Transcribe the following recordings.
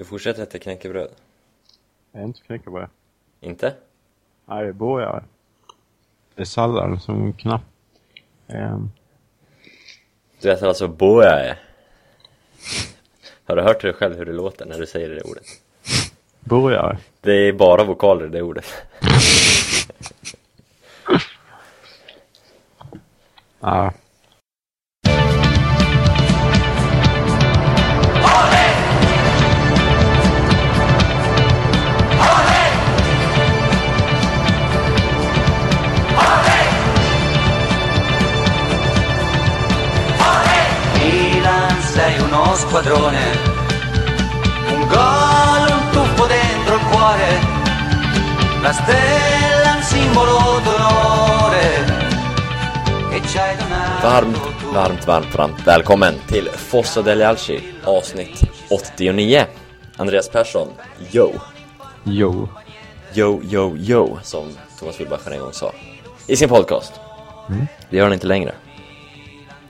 Du fortsätter äta knäckebröd? Jag är inte knäckebröd. Inte? Nej, det är burgare. Det är sallad som knappt... Um, Du äter alltså boae? Har du hört dig själv hur det låter när du säger det ordet? burgare. Det är bara vokaler det ordet. Ja. Milan uno squadrone, un gol, un tuffo dentro il cuore, la stella, un simbolo d'onore, e ci hai donato Varmt, varmt, varmt, varmt välkommen till Fossa Deli Alci avsnitt 89. Andreas Persson, yo! Jo. Yo, yo, yo, som Thomas Wilbacher en gång sa i sin podcast. Det gör han inte längre.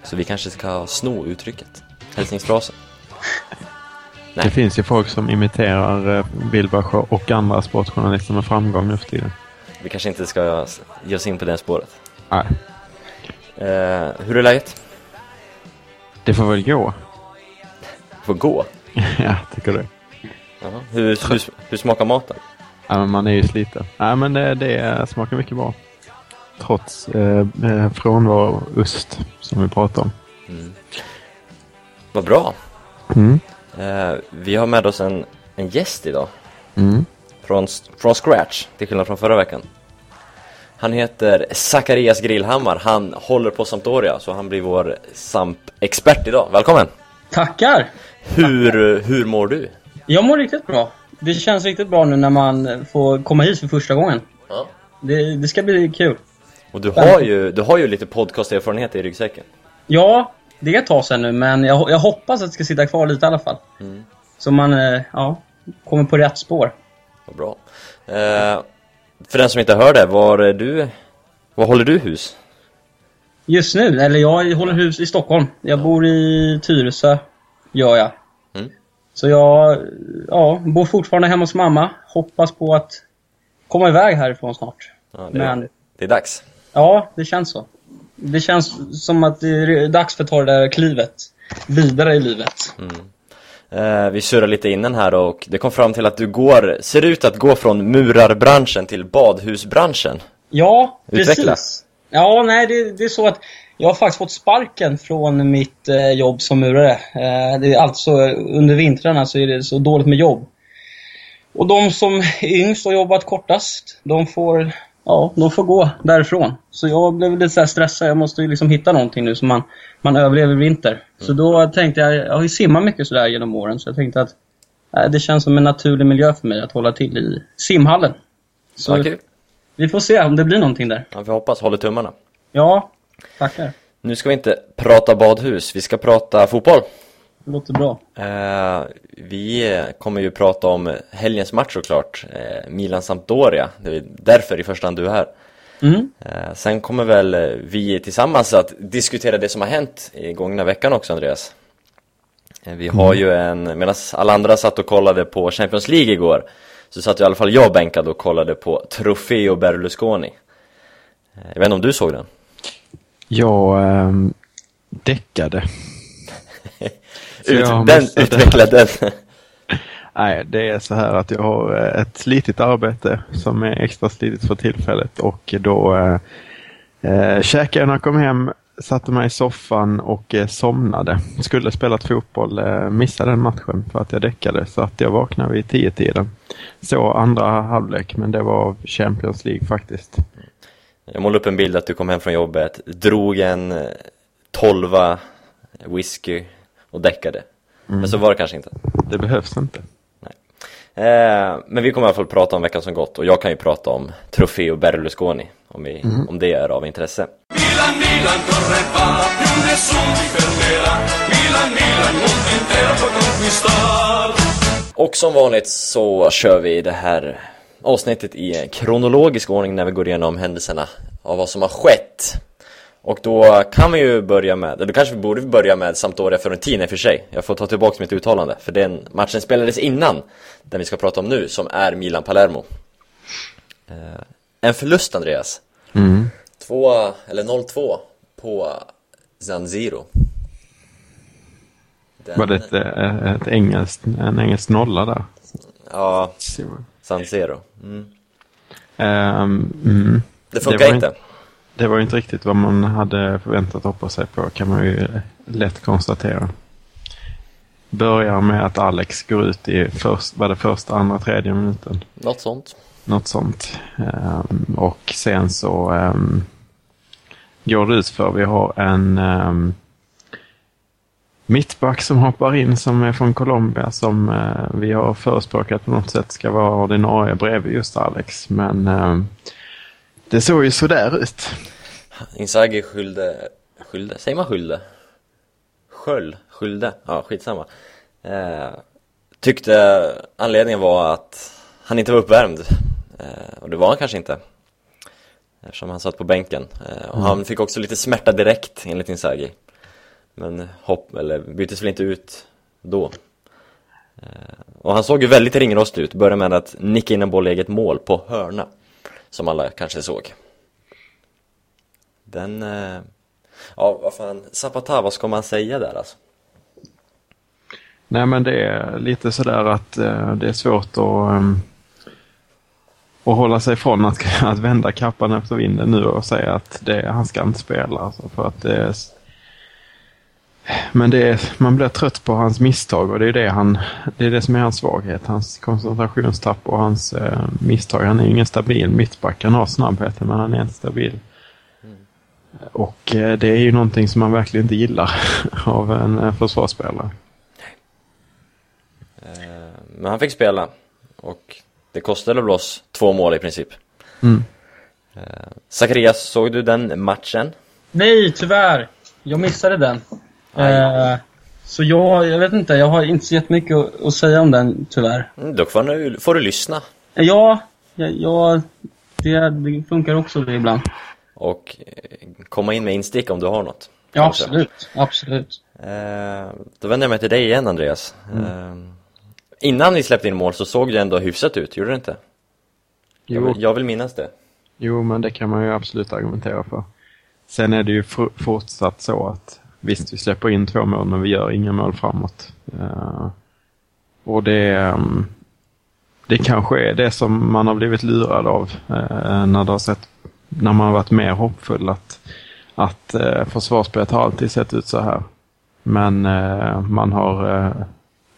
Så vi kanske ska sno uttrycket, hälsningsfrasen. Nej. Det finns ju folk som imiterar eh, Wilbacher och andra sportjournalister med framgång nu för tiden. Vi kanske inte ska ge oss in på det spåret. Nej, Eh, hur är läget? det får väl gå. Får gå? ja, tycker du? Jaha. Hur, hur, hur smakar maten? Ja, man är ju sliten. Nej, men det, det smakar mycket bra. Trots eh, eh, frånvaro ost som vi pratade om. Vad bra! Mm. Eh, vi har med oss en, en gäst idag. Mm. Från, från scratch, till skillnad från förra veckan. Han heter Zacharias Grillhammar, han håller på Sampdoria, så han blir vår Samp-expert idag. Välkommen! Tackar! Hur, hur mår du? Jag mår riktigt bra. Det känns riktigt bra nu när man får komma hit för första gången. Ja. Det, det ska bli kul. Och du har ju, du har ju lite podcasterfarenhet i ryggsäcken. Ja, det är ett tag sedan nu, men jag, jag hoppas att det ska sitta kvar lite i alla fall. Så man, eh, ja, kommer på rätt spår. Vad bra. Eh, för den som inte hör det, var är du, var håller du hus? Just nu, eller jag håller hus i Stockholm. Jag bor i Tyresö, gör jag. Mm. Så jag, ja, bor fortfarande hemma hos mamma. Hoppas på att komma iväg härifrån snart. Ja, det, Men- det är dags. Ja, det känns så. Det känns som att det är dags för att ta det där klivet vidare i livet. Eh, vi surrade lite innan här och det kom fram till att du går, ser ut att gå från murarbranschen till badhusbranschen. Ja, Utveckla. precis. Ja, nej, det, det är så att jag har faktiskt fått sparken från mitt eh, jobb som murare. Eh, det är alltså under vintrarna så är det så dåligt med jobb. Och de som är yngst och jobbat kortast, de får, ja, de får gå därifrån. Så jag blev lite så här stressad. Jag måste ju liksom hitta någonting nu så man, man överlever vinter. Så då tänkte jag, jag har ju simmat mycket sådär genom åren, så jag tänkte att eh, det känns som en naturlig miljö för mig att hålla till i simhallen. Så kul. vi får se om det blir någonting där. Ja, vi hoppas, håller tummarna. Ja, tackar. Nu ska vi inte prata badhus, vi ska prata fotboll. Det låter bra. Eh, vi kommer ju prata om helgens match såklart, eh, Milan-Sampdoria. Det är därför i första hand du är här. Mm. Eh, sen kommer väl eh, vi tillsammans att diskutera det som har hänt i gångna veckan också, Andreas. Eh, vi har ju en, medan alla andra satt och kollade på Champions League igår, så satt i alla fall jag bänkad och kollade på Trofeo Berlusconi. Eh, jag vet inte om du såg den? Jag ähm, däckade. Ut, den, utveckla den. Nej, det är så här att jag har eh, ett slitigt arbete som är extra slitigt för tillfället och då eh, eh, käkade jag när jag kom hem, satte mig i soffan och eh, somnade. Skulle spelat fotboll, eh, missade den matchen för att jag däckade så att jag vaknade vid tio tiden. Så andra halvlek, men det var Champions League faktiskt. Jag målade upp en bild att du kom hem från jobbet, drog en eh, tolva whisky och däckade. Men så var det kanske inte. Det behövs inte. Eh, men vi kommer i alla fall prata om veckan som gått och jag kan ju prata om Trofeo Berlusconi om, vi, om det är av intresse. Milan, Milan corre va, più nessuno ti fermerà. Milan, Milan, mondo intero può conquistar. Och som vanligt så kör vi det här avsnittet i kronologisk ordning när vi går igenom händelserna av vad som har skett. Och då kan vi ju börja med, eller då kanske vi borde börja med Sampdoria Fiorentina i och för sig Jag får ta tillbaka mitt uttalande, för den matchen spelades innan Den vi ska prata om nu, som är Milan-Palermo eh, En förlust Andreas Mm. 2, eller 0-2 på San Siro Den- Var det ett, eh, ett engelskt, en engelsk nolla där? Ja, San Siro mm. Ehm, mm. Det funkar Det inte Det var ju inte riktigt vad man hade förväntat hoppas sig på kan man ju lätt konstatera. Börjar med att Alex går ut i först, var det första, andra, tredje minuten. Något sånt Något sånt. Ehm, och sen så um, går det ut för vi har en um, mittback som hoppar in som är från Colombia som eh, vi har förespråkat på något sätt ska vara ordinarie bredvid just Alex. Men det såg ju sådär ut. Inzaghi skyllde, skyllde, säger man skyllde? Sköld, skyllde, ja skitsamma. Eh, Tyckte anledningen var att han inte var uppvärmd. Eh, Och det var han kanske inte. Eftersom han satt på bänken. Eh, Och han fick också lite smärta direkt enligt Inzaghi Men hopp, eller byttes väl inte ut då. Eh, Och han såg ju väldigt ringrostig ut, började med att nicka in en boll i eget mål på hörna som alla kanske såg den, eh, ja vad fan, Zapata, vad ska man säga där alltså? Nej men det är lite sådär att eh, det är svårt att, eh, att hålla sig från att, att vända kappan efter vinden nu och säga att det, han ska inte spela. Alltså, för att det är, men det är, man blir trött på hans misstag och det är det, han, det är det som är hans svaghet. Hans koncentrationstapp och hans eh, misstag. Han är ingen stabil mittback. Han har snabbheten men han är inte stabil. Och eh, det är ju någonting som man verkligen inte gillar av en eh, försvarsspelare. Eh, Men han fick spela och det kostade väl oss två mål i princip Mm. eh, Zacharias, såg du den matchen? Nej, tyvärr. Jag missade den. Eh, så jag, jag vet inte, jag har inte så jättemycket att, att säga om den, tyvärr. Mm, Då får du, får du lyssna Ja, ja, ja det, det funkar också det ibland. och eh, komma in med instick om du har något Ja, kanske. absolut. Absolut. Eh, Då vänder jag mig till dig igen Andreas eh, Innan vi släppte in mål så såg det ändå hyfsat ut, gjorde det inte? Jag Jo, vill, jag vill minnas det jo, men det kan man ju absolut argumentera för. Sen är det ju for, fortsatt så att visst, vi släpper in två mål, men vi gör inga mål framåt. Eh, och det, ehm, det kanske är det som man har blivit lurad av eh, när, det har sett, när man har varit mer hoppfull. Att, att uh, försvarsspelet har alltid sett ut så här. Men eh, man har eh,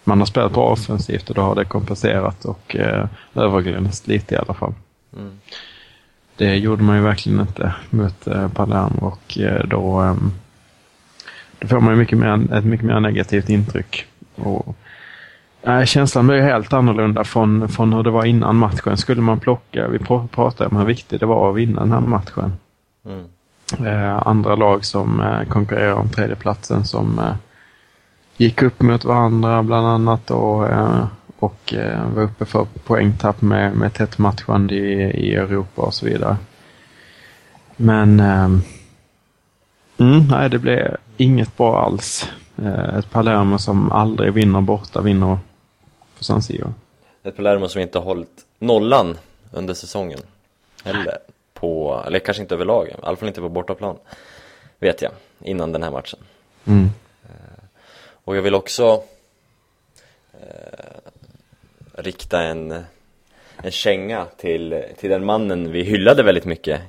man har spelat bra offensivt och då har det kompenserat och uh, överglänst lite i alla fall. mm. Det gjorde man ju verkligen inte mot eh, Palermo och eh, då, ehm, då får man ju mycket mer, ett mycket mer negativt intryck. Och, nej, känslan blir helt annorlunda från, från hur det var innan matchen. Skulle man plocka, vi pr- pratade om hur viktigt det var att vinna den här matchen. Mm. Eh, andra lag som eh, konkurrerar om tredjeplatsen som eh, gick upp mot varandra bland annat och, eh, och eh, var uppe för poängtapp med, med tätt matchande i, i Europa och så vidare. Men ehm, mm, nej, det blev inget bra alls. Eh, ett Palermo som aldrig vinner borta vinner på San Siro. Ett Palermo som inte har hållit nollan under säsongen Eller på, eller kanske inte överlag, i alla fall inte på bortaplan Vet jag, innan den här matchen Mm. Och jag vill också eh, rikta en, en känga till, till den mannen vi hyllade väldigt mycket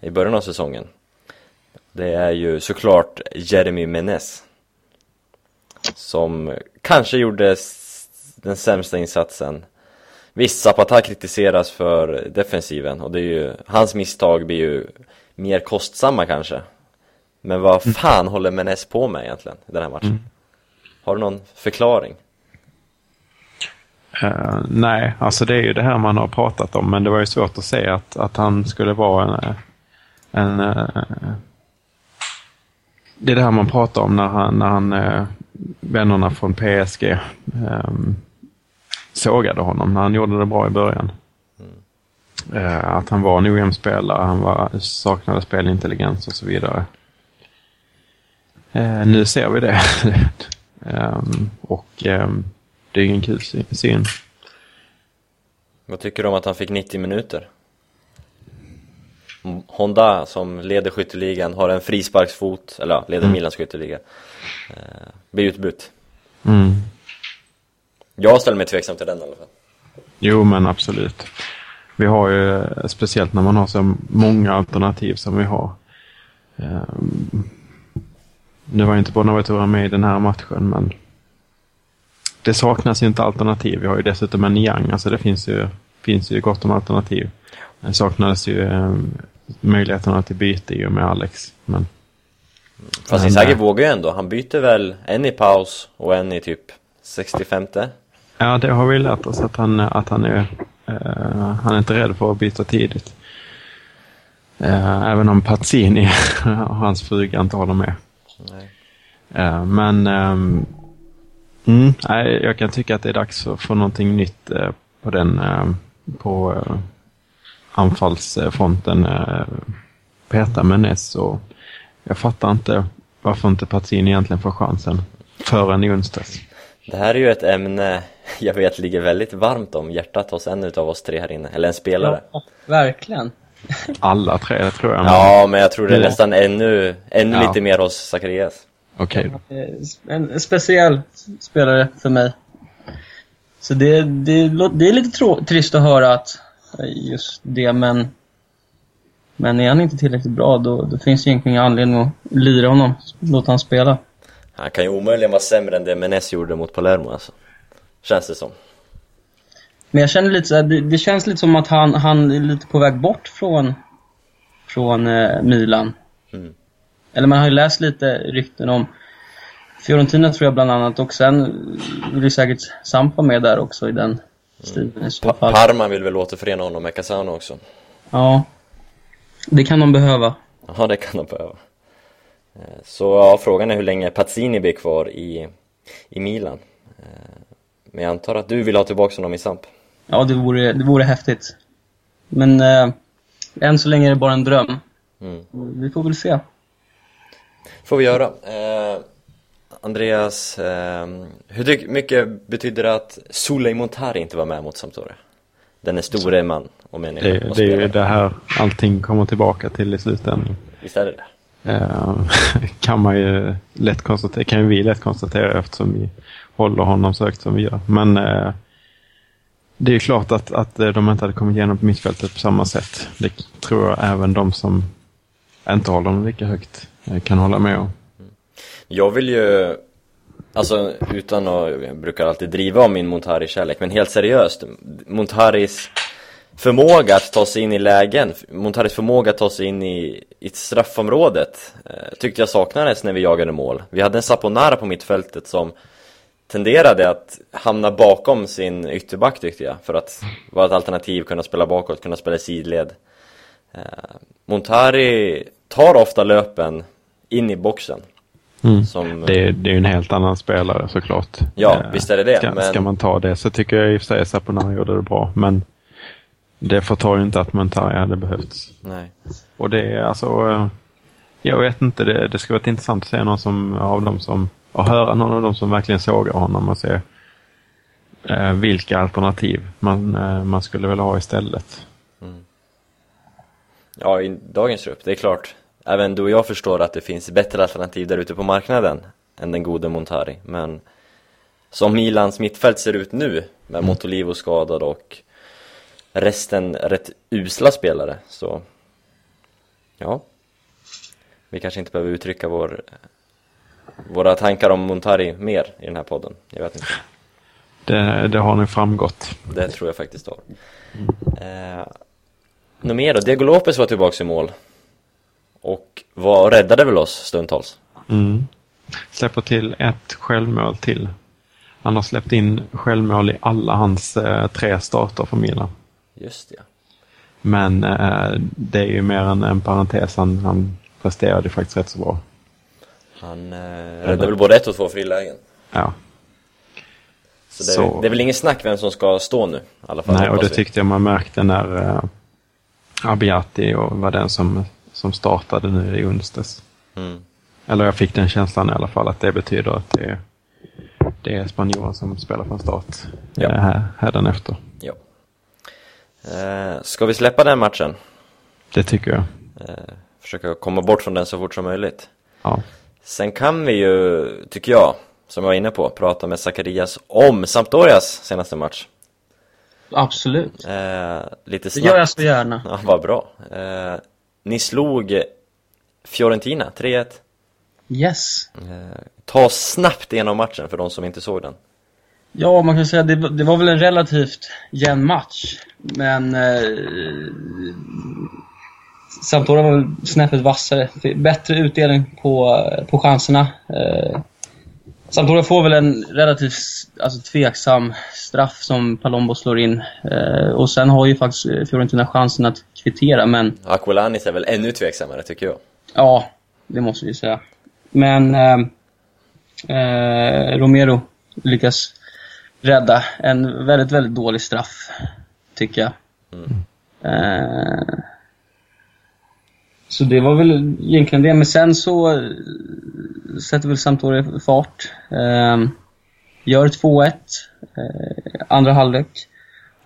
i början av säsongen Det är ju såklart Jeremy Menez Som kanske gjorde den sämsta insatsen Visst, Zapata kritiseras för defensiven och det är ju, hans misstag blir ju mer kostsamma kanske Men vad fan håller Menez på med egentligen i den här matchen? Har du någon förklaring? Eh, nej, alltså det är ju det här man har pratat om, men det var ju svårt att se att, att han skulle vara en... en eh, det är det här man pratar om när han, när han eh, vännerna från PSG eh, sågade honom när han gjorde det bra i början. Eh, att han var en ojämn spelare, han var, saknade spelintelligens och så vidare. Eh, nu ser vi det. Ehm, och ehm, det är ingen kul sy- syn. Vad tycker du om att han fick 90 minuter? Honda som leder skytteligan har en frisparksfot, eller ja, leder Milans skytteliga eh, Blir utbytt Mm. Jag ställer mig tveksam till den i alla fall Jo, men absolut. Vi har ju, eh, speciellt när man har så många alternativ som vi har. Ehm, nu var inte Bonaventura med i den här matchen, men det saknas ju inte alternativ. Vi har ju dessutom en Niang, alltså det finns ju, finns ju gott om alternativ. Det saknades ju eh, möjligheterna till byte i och med Alex. Men Fast Inzaghi eh, vågar ju ändå, han byter väl en i paus och en i typ 65 ja, det har vi lärt oss att han, att han är, eh, han är inte rädd för att byta tidigt. Eh, även om Pazzini och hans fruga inte håller med. Nej. Eh, men ehm, mm, nej, jag kan tycka att det är dags att få någonting nytt på den eh, på anfallsfronten. Eh, peta Menes och jag fattar inte varför inte Pazzini egentligen får chansen förrän i onsdags. Det här är ju ett ämne jag vet ligger väldigt varmt om hjärtat hos en utav oss tre här inne, eller en spelare Ja, verkligen. Alla tre tror jag. men- Ja, men jag tror det är nästan ännu, ännu Ja. lite mer hos Zacharias Okej. Eh, En speciell spelare för mig. Så det, det, det är lite trist att höra att just det, men men är han inte tillräckligt bra då, då finns det egentligen ingen anledning att lira honom. Låta han spela. Han kan ju omöjligen vara sämre än det Menes gjorde mot Palermo alltså Känns det som Men jag känner lite så här, det, det känns lite som att han, han är lite på väg bort från, från eh, Milan. Mm. Eller man har ju läst lite rykten om Fiorentina tror jag bland annat och sen vill ju säkert Sampa med där också i den stilen i så pa fall. Parma vill väl återförena honom med Casano också Ja. Det kan de behöva. Ja, det kan de behöva. Eh, Så ja, frågan är hur länge Pazzini blir kvar i, i Milan. Eh, Men jag antar att du vill ha tillbaka honom i Samp? Ja, det vore, det vore häftigt. Men eh, än så länge är det bara en dröm. Mm. Vi får väl se. Får vi göra. Eh, Andreas, eh, hur mycket betyder det att Suley Montari inte var med mot Sampdoria? Den är store man och människa Det, och det är ju det här allting kommer tillbaka till i slutändan. Visst är det det? Eh, kan man ju lätt konstatera, kan ju vi lätt konstatera eftersom vi håller honom så högt som vi gör. Men eh, det är ju klart att, att eh, de inte hade kommit igenom på mittfältet på samma sätt. Det tror jag även de som inte håller honom lika högt eh, kan hålla med om. Jag vill ju, alltså utan att, jag brukar alltid driva om min Montari-kärlek, men helt seriöst, Montaris förmåga att ta sig in i lägen, Montaris förmåga att ta sig in i, i straffområdet, eh, tyckte jag saknades när vi jagade mål. Vi hade en Saponara på mittfältet som tenderade att hamna bakom sin ytterback tyckte jag, för att vara ett alternativ, kunna spela bakåt, kunna spela i sidled. Eh, Montari tar ofta löpen in i boxen. Mm. Som, Det, det är ju en helt annan spelare såklart. Ja, Eh, visst är det det, Ska, men- ska man ta det så tycker jag i och för sig att Saponara gjorde det bra. Men det förtar ju inte att Montari hade behövts. Nej. Och det är alltså, eh, jag vet inte, det, det skulle vara intressant att se någon som, av dem som, och höra någon av dem som verkligen sågar honom och se eh, vilka alternativ man, eh, man skulle vilja ha istället. Ja, i dagens trupp, det är klart. Även du och jag förstår att det finns bättre alternativ där ute på marknaden än den gode Montari. Men som Milans mittfält ser ut nu, med Montolivo skadad och resten rätt usla spelare, så ja. Vi kanske inte behöver uttrycka vår, våra tankar om Montari mer i den här podden. Jag vet inte. Det, det har nu framgått. Det tror jag faktiskt har. Eh, något mer då? Diego Lopez var tillbaka i mål. Och var, räddade väl oss stundtals. Mm. Släpper till ett självmål till. Han har släppt in självmål i alla hans eh, tre starter för Milan. Just ja. Men eh, det är ju mer en, en parentes. Han, han presterade faktiskt rätt så bra. Han eh, räddade väl både ett och två frilägen. Ja. Så det, Så- det är väl ingen snack vem som ska stå nu. I alla fall, Nej, och det vi. tyckte jag man märkte när uh, Abiati och var den som, som startade nu i onsdags. Mm. Eller jag fick den känslan i alla fall att det betyder att det är, det är spanjoren som spelar från start Ja. ja. här, hädanefter. Ja. Eh, ska vi släppa den matchen? Det tycker jag. Eh, försöka komma bort från den så fort som möjligt. Ja. Sen kan vi ju, tycker jag, som jag var inne på, prata med Zacharias om Sampdorias senaste match. Absolut. Eh, lite Det snabbt. gör jag så gärna. Ja, vad bra. Eh, ni slog Fiorentina, 3-1. Yes. Eh, ta snabbt igenom matchen för de som inte såg den. Ja, man kan säga att det, var- det var väl en relativt jämn match. Men eh, Sampdoria var väl snäppet vassare. Bättre utdelning på, på chanserna. Eh, Sampdoria får väl en relativt alltså, tveksam straff som Palombo slår in. Eh, och sen har ju faktiskt Fiorentina chansen att kvittera, men Aquelanis är väl ännu tveksammare tycker jag. Ja, det måste vi säga. Men eh, eh, Romero lyckas rädda en väldigt, väldigt dålig straff, tycker jag. Eh, så det var väl egentligen det. Men sen så eh, sätter väl Sampdoria fart. Eh, gör 2-1, eh, andra halvlek.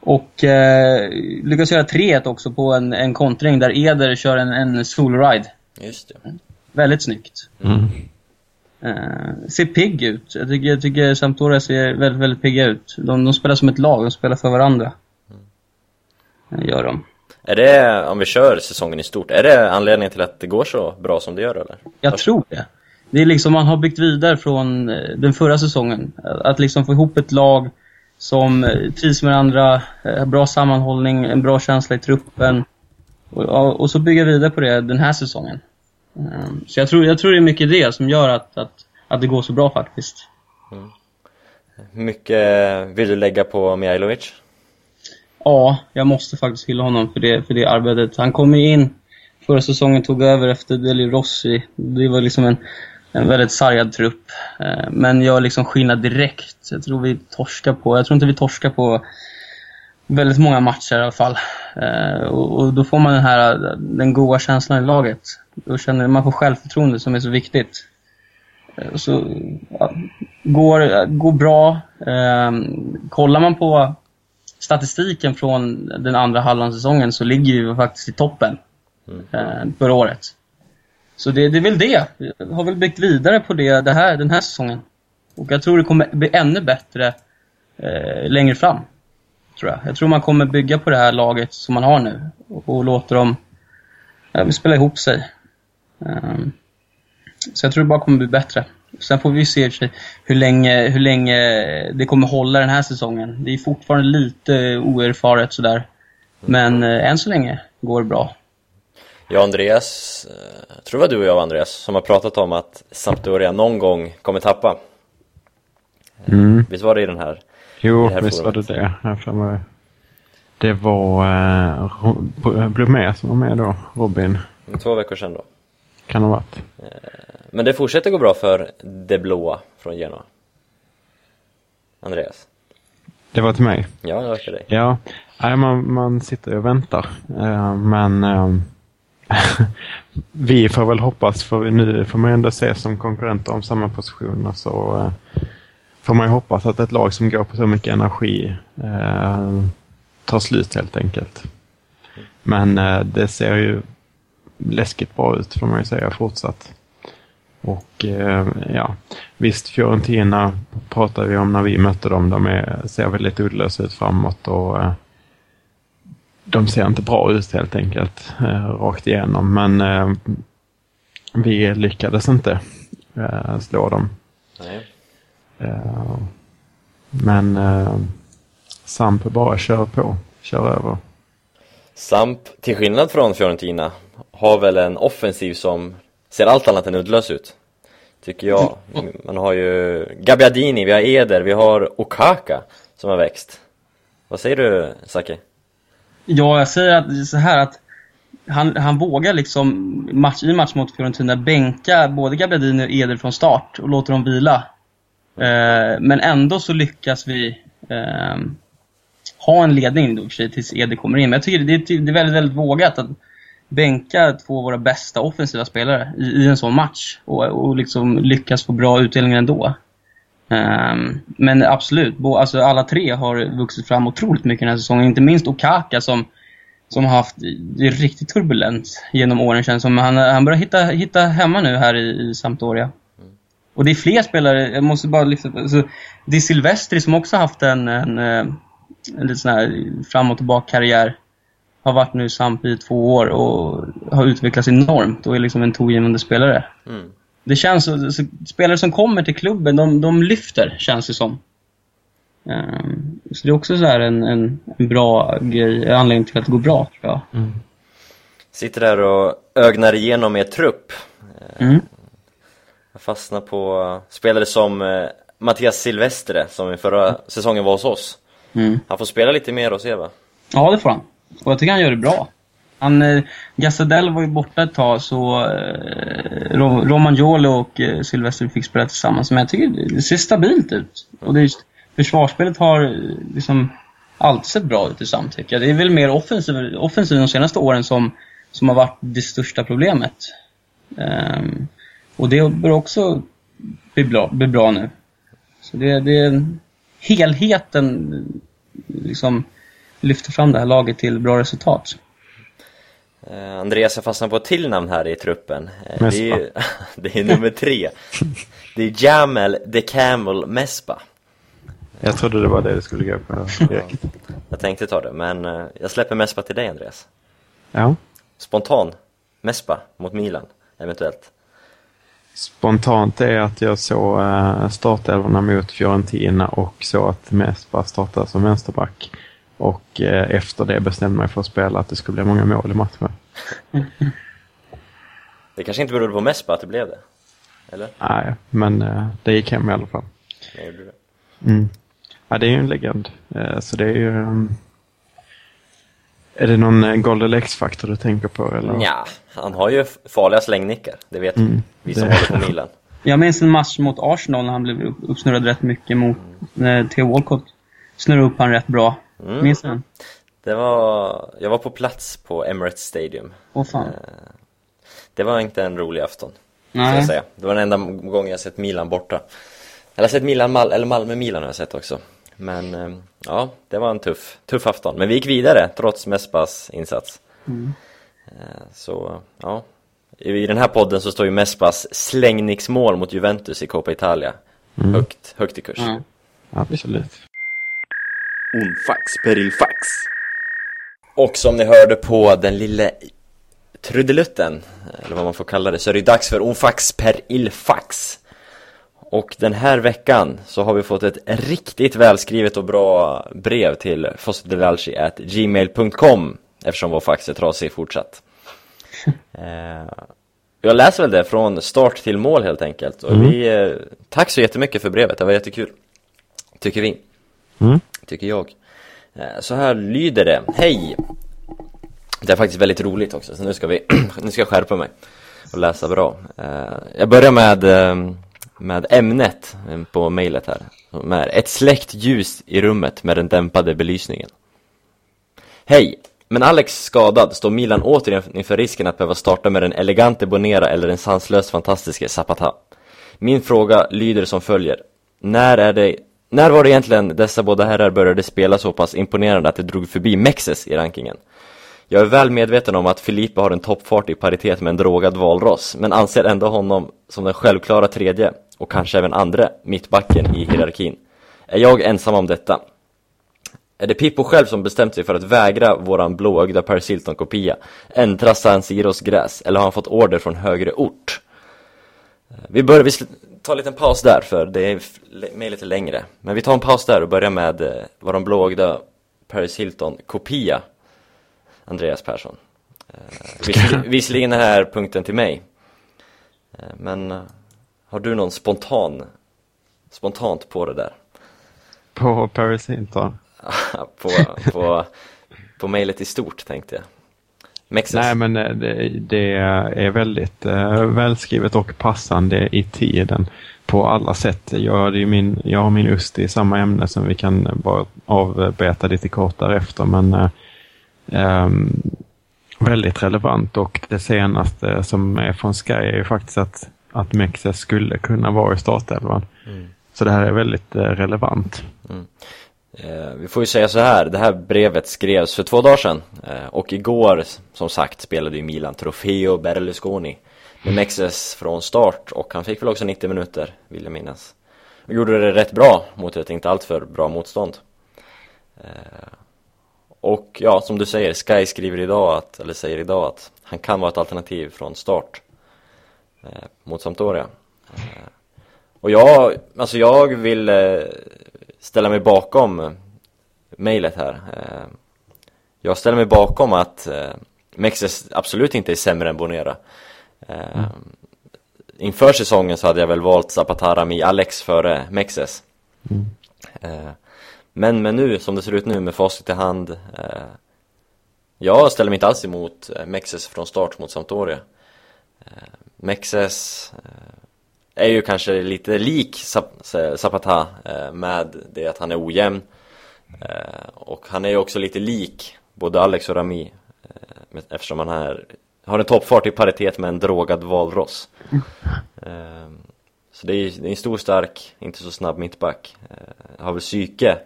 Och eh, lyckas göra 3-1 också på en, en kontring där Eder kör en, en solride. Just det. Väldigt snyggt. Mm. Eh, ser pigg ut. Jag tycker, jag tycker Sampdoria ser väldigt, väldigt pigga ut. De, de spelar som ett lag, de spelar för varandra. Eh, Gör de. Är det, om vi kör säsongen i stort, är det anledningen till att det går så bra som det gör eller? Jag tror det. Det är liksom, man har byggt vidare från eh, den förra säsongen. Att liksom få ihop ett lag som eh, trivs med varandra, eh, bra sammanhållning, en bra känsla i truppen. Och, och så bygga vidare på det den här säsongen. Eh, Så jag tror, jag tror det är mycket det som gör att, att, att det går så bra faktiskt. Hur mycket vill du lägga på Mihailovic? Ja, jag måste faktiskt hylla honom för det, för det arbetet. Han kom ju in förra säsongen, tog över efter Deli Rossi. Det var liksom en, en väldigt sargad trupp. Eh, Men gör liksom skillnad direkt. Jag tror vi torskar på, jag tror inte vi torskar på väldigt många matcher i alla fall. Eh, Och, då får man den här, den goda känslan i laget. Då känner man får självförtroende som är så viktigt. Eh, Så, ja, går, går bra. Kollar man på statistiken från den andra halvan säsongen så ligger vi faktiskt i toppen eh, förra året. Så det, det är väl det. Vi har väl byggt vidare på det, det här, den här säsongen. Och jag tror det kommer bli ännu bättre eh, längre fram. Tror jag. jag tror man kommer bygga på det här laget som man har nu och, och låta dem eh, spela ihop sig. Um, så jag tror det bara kommer bli bättre. Sen får vi se i och för sig hur länge, hur länge det kommer hålla den här säsongen. Det är fortfarande lite oerfaret sådär. Men eh, än så länge går det bra. Jag och Andreas, eh, jag tror det var du och jag Andreas, som har pratat om att Sampdoria någon gång kommer tappa. Mm. Visst var det i den här? Jo, Det här visst var det forumet. det. Det var eh, Blomé som var med då. Robin. Två veckor sedan då. Kan ha varit. Men det fortsätter gå bra för det blåa från Genoa. Andreas? Det var till mig. Ja, det var till dig. Ja, nej, man, man sitter och väntar. Eh, men eh, vi får väl hoppas, för nu får man ändå se som konkurrenter om samma positioner. Så eh, får man ju hoppas att ett lag som går på så mycket energi eh, tar slut helt enkelt. Men eh, det ser ju läskigt bra ut får man ju säga fortsatt. Och eh, ja, visst Fiorentina pratar vi om när vi mötte dem. De är, ser väldigt uddlösa ut framåt och eh, de ser inte bra ut helt enkelt eh, rakt igenom. Men eh, vi lyckades inte eh, slå dem. Nej. Men eh, Samp bara kör på, kör över. Samp, till skillnad från Fiorentina, har väl en offensiv som ser allt annat än uddlös ut. Tycker jag. Man har ju Gabbiadini, vi har Eder, vi har Okaka som har växt. Vad säger du, Saki? Ja, jag säger att, så här att han, han vågar liksom match, i match mot Fiorentina bänka både Gabbiadini och Eder från start och låter dem vila. Eh, men ändå så lyckas vi eh, ha en ledning då i och för sig tills Eder kommer in. Men jag tycker det är, det är väldigt, väldigt vågat att bänka två av våra bästa offensiva spelare i, i en sån match och, och liksom lyckas få bra utdelning ändå. Um, men absolut, bo, alltså alla tre har vuxit fram otroligt mycket den här säsongen. Inte minst Okaka som, som har haft det riktigt turbulent genom åren känns som. Han, han börjar hitta, hitta hemma nu här i, i Sampdoria. Och det är fler spelare, jag måste bara lyfta alltså, Det är Silvestri som också haft en, en, en, en lite sån här fram och tillbaka karriär. Har varit nu i Samp i två år och har utvecklats enormt och är liksom en tongivande spelare. Mm. Det känns så, så, spelare som kommer till klubben, de, de lyfter, känns det som. Um, så det är också så här en, en, en bra grej, anledning till att det går bra, tror jag. Sitter där och ögnar igenom er trupp. Mm. Jag fastnar på spelare som eh, Mattias Silvestre som i förra säsongen var hos oss. Mm. Han får spela lite mer hos er va? Ja, det får han. Och jag tycker han gör det bra. Han, eh, Gassadell var ju borta ett tag så eh, Ro- och eh, Silvestri fick spela tillsammans. Men jag tycker det- ser stabilt ut. Och det är just, försvarsspelet har eh, liksom alltid sett bra ut i Sam tycker jag. Det är väl mer offensivt offensiv de senaste åren som, som har varit det största problemet. Um, och det bör också bli bra, bli bra nu. Så det, det helheten eh, liksom lyfter fram det här laget till bra resultat. Eh, Andreas, jag fastnar på ett till namn här i truppen. Eh, Mespa. Det är, ju- det är nummer tre. Det är Jamel the Camel Mespa. Jag trodde det var det du skulle gå på direkt. Jag tänkte ta det, men eh, jag släpper Mespa till dig Andreas. Ja. Spontan Mespa mot Milan, eventuellt. Spontant är att jag såg startelvorna mot Fiorentina och såg att Mespa startade som vänsterback. Och eh, efter det bestämde mig för att spela att det skulle bli många mål i matchen. Det kanske inte berodde på Mespa att det blev det? Eller? Nej, men eh, det gick hem i alla fall. Nej, gjorde det. Mm. Ja, det är ju en legend. Eh, så det är ju... ehm, är det någon Golden X-faktor du tänker på? Eller? Ja, han har ju farliga slängnickar, det vet vi. Mm, Vi som det- håller på Milan. Jag minns en match mot Arsenal när han blev upp- uppsnurrad rätt mycket mot när Theo Walcott snurrade upp han rätt bra. Mm. Minns du? Det var, jag var på plats på Emirates Stadium. Åh fan. Det var inte en rolig afton, ska jag Nej. säga. Det var den enda gången jag sett Milan borta. Jag har sett Milan, Mal eller Malmö-Milan har jag sett också. Men eh, ja, det var en tuff, tuff afton. Men vi gick vidare trots Mespas insats. Eh, Så ja, i den här podden så står ju Mespas slängningsmål mot Juventus i Coppa Italia högt, högt i kurs. Ja. Absolut. Un fax per il fax. Och som ni hörde på den lille trudelutten, eller vad man får kalla det, så är det dags för Onfax per ilfax. Och den här veckan så har vi fått ett riktigt välskrivet och bra brev till fosdelalci.gmail.com eftersom vår fax är trasig fortsatt. Eh, jag läser väl det från start till mål helt enkelt. Och vi, eh, tack så jättemycket för brevet, det var jättekul. Tycker vi. Mm. Tycker jag. Eh, så här lyder det. Hej! Det är faktiskt väldigt roligt också, så nu ska vi, nu ska jag skärpa mig och läsa bra. Eh, jag börjar med, ehm, med ämnet ehm, på mejlet här, som är ett släckt ljus i rummet med den dämpade belysningen. Hej! Men Alex skadad står Milan återigen inför risken att behöva starta med den elegante Bonera eller den sanslöst fantastiske Zapata. Min fråga lyder som följer. När är det när var det egentligen dessa båda herrar började spela så pass imponerande att det drog förbi Mexes i rankingen? Jag är väl medveten om att Filippa har en toppfart i paritet med en drogad valross, men anser ändå honom som den självklara tredje, och kanske även andra, mittbacken i hierarkin. Är jag ensam om detta? Är det Pippo själv som bestämt sig för att vägra våran blåögda Paris Hilton-kopia äntra San Siros gräs, eller har han fått order från högre ort? Vi börjar, vi tar en liten paus där för det är med lite längre. Men vi tar en paus där och börjar med eh, våran blåögda Paris Hilton-kopia, Andreas Persson. Eh, visserligen, är den här punkten till mig. Eh, men eh, har du någon spontan, spontant på det där? På Paris Hilton? på, på, på mejlet i stort tänkte jag. Mexes. Nej, men eh, det, det är väldigt eh, välskrivet och passande i tiden på alla sätt. Jag, har ju min, jag har min UST i samma ämne som vi kan bara avbeta lite kort därefter. Men eh, ehm, väldigt relevant och det senaste som är från Sky är ju faktiskt att, att Mexes skulle kunna vara i startelvan. Så det här är väldigt eh, relevant. Eh, vi får ju säga så här, det här brevet skrevs för två dagar sedan eh, och igår som sagt spelade ju Milan Trofeo Berlusconi med Mexes från start och han fick väl också 90 minuter vill jag minnas. Och gjorde det rätt bra mot ett inte alltför bra motstånd. Eh, och ja, som du säger, Sky skriver idag att, eller säger idag att han kan vara ett alternativ från start eh, mot Sampdoria. Eh, och jag, alltså jag vill eh, ställa mig bakom eh, mejlet här. Eh, jag ställer mig bakom att eh, Mexes absolut inte är sämre än Bonera. Eh, Inför säsongen så hade jag väl valt Zapatarami Alex före Mexes. Eh, men, men nu, som det ser ut nu med facit i hand Jag ställer mig inte alls emot Mexes från start mot Sampdoria Mexes är ju kanske lite lik eh, Zapata eh, med det att han är ojämn. Eh, och han är ju också lite lik både Alex och Rami Eftersom han är, har en toppfart i paritet med en drogad valross. Så det är, det är en stor, stark, inte så snabb mittback. Har väl psyke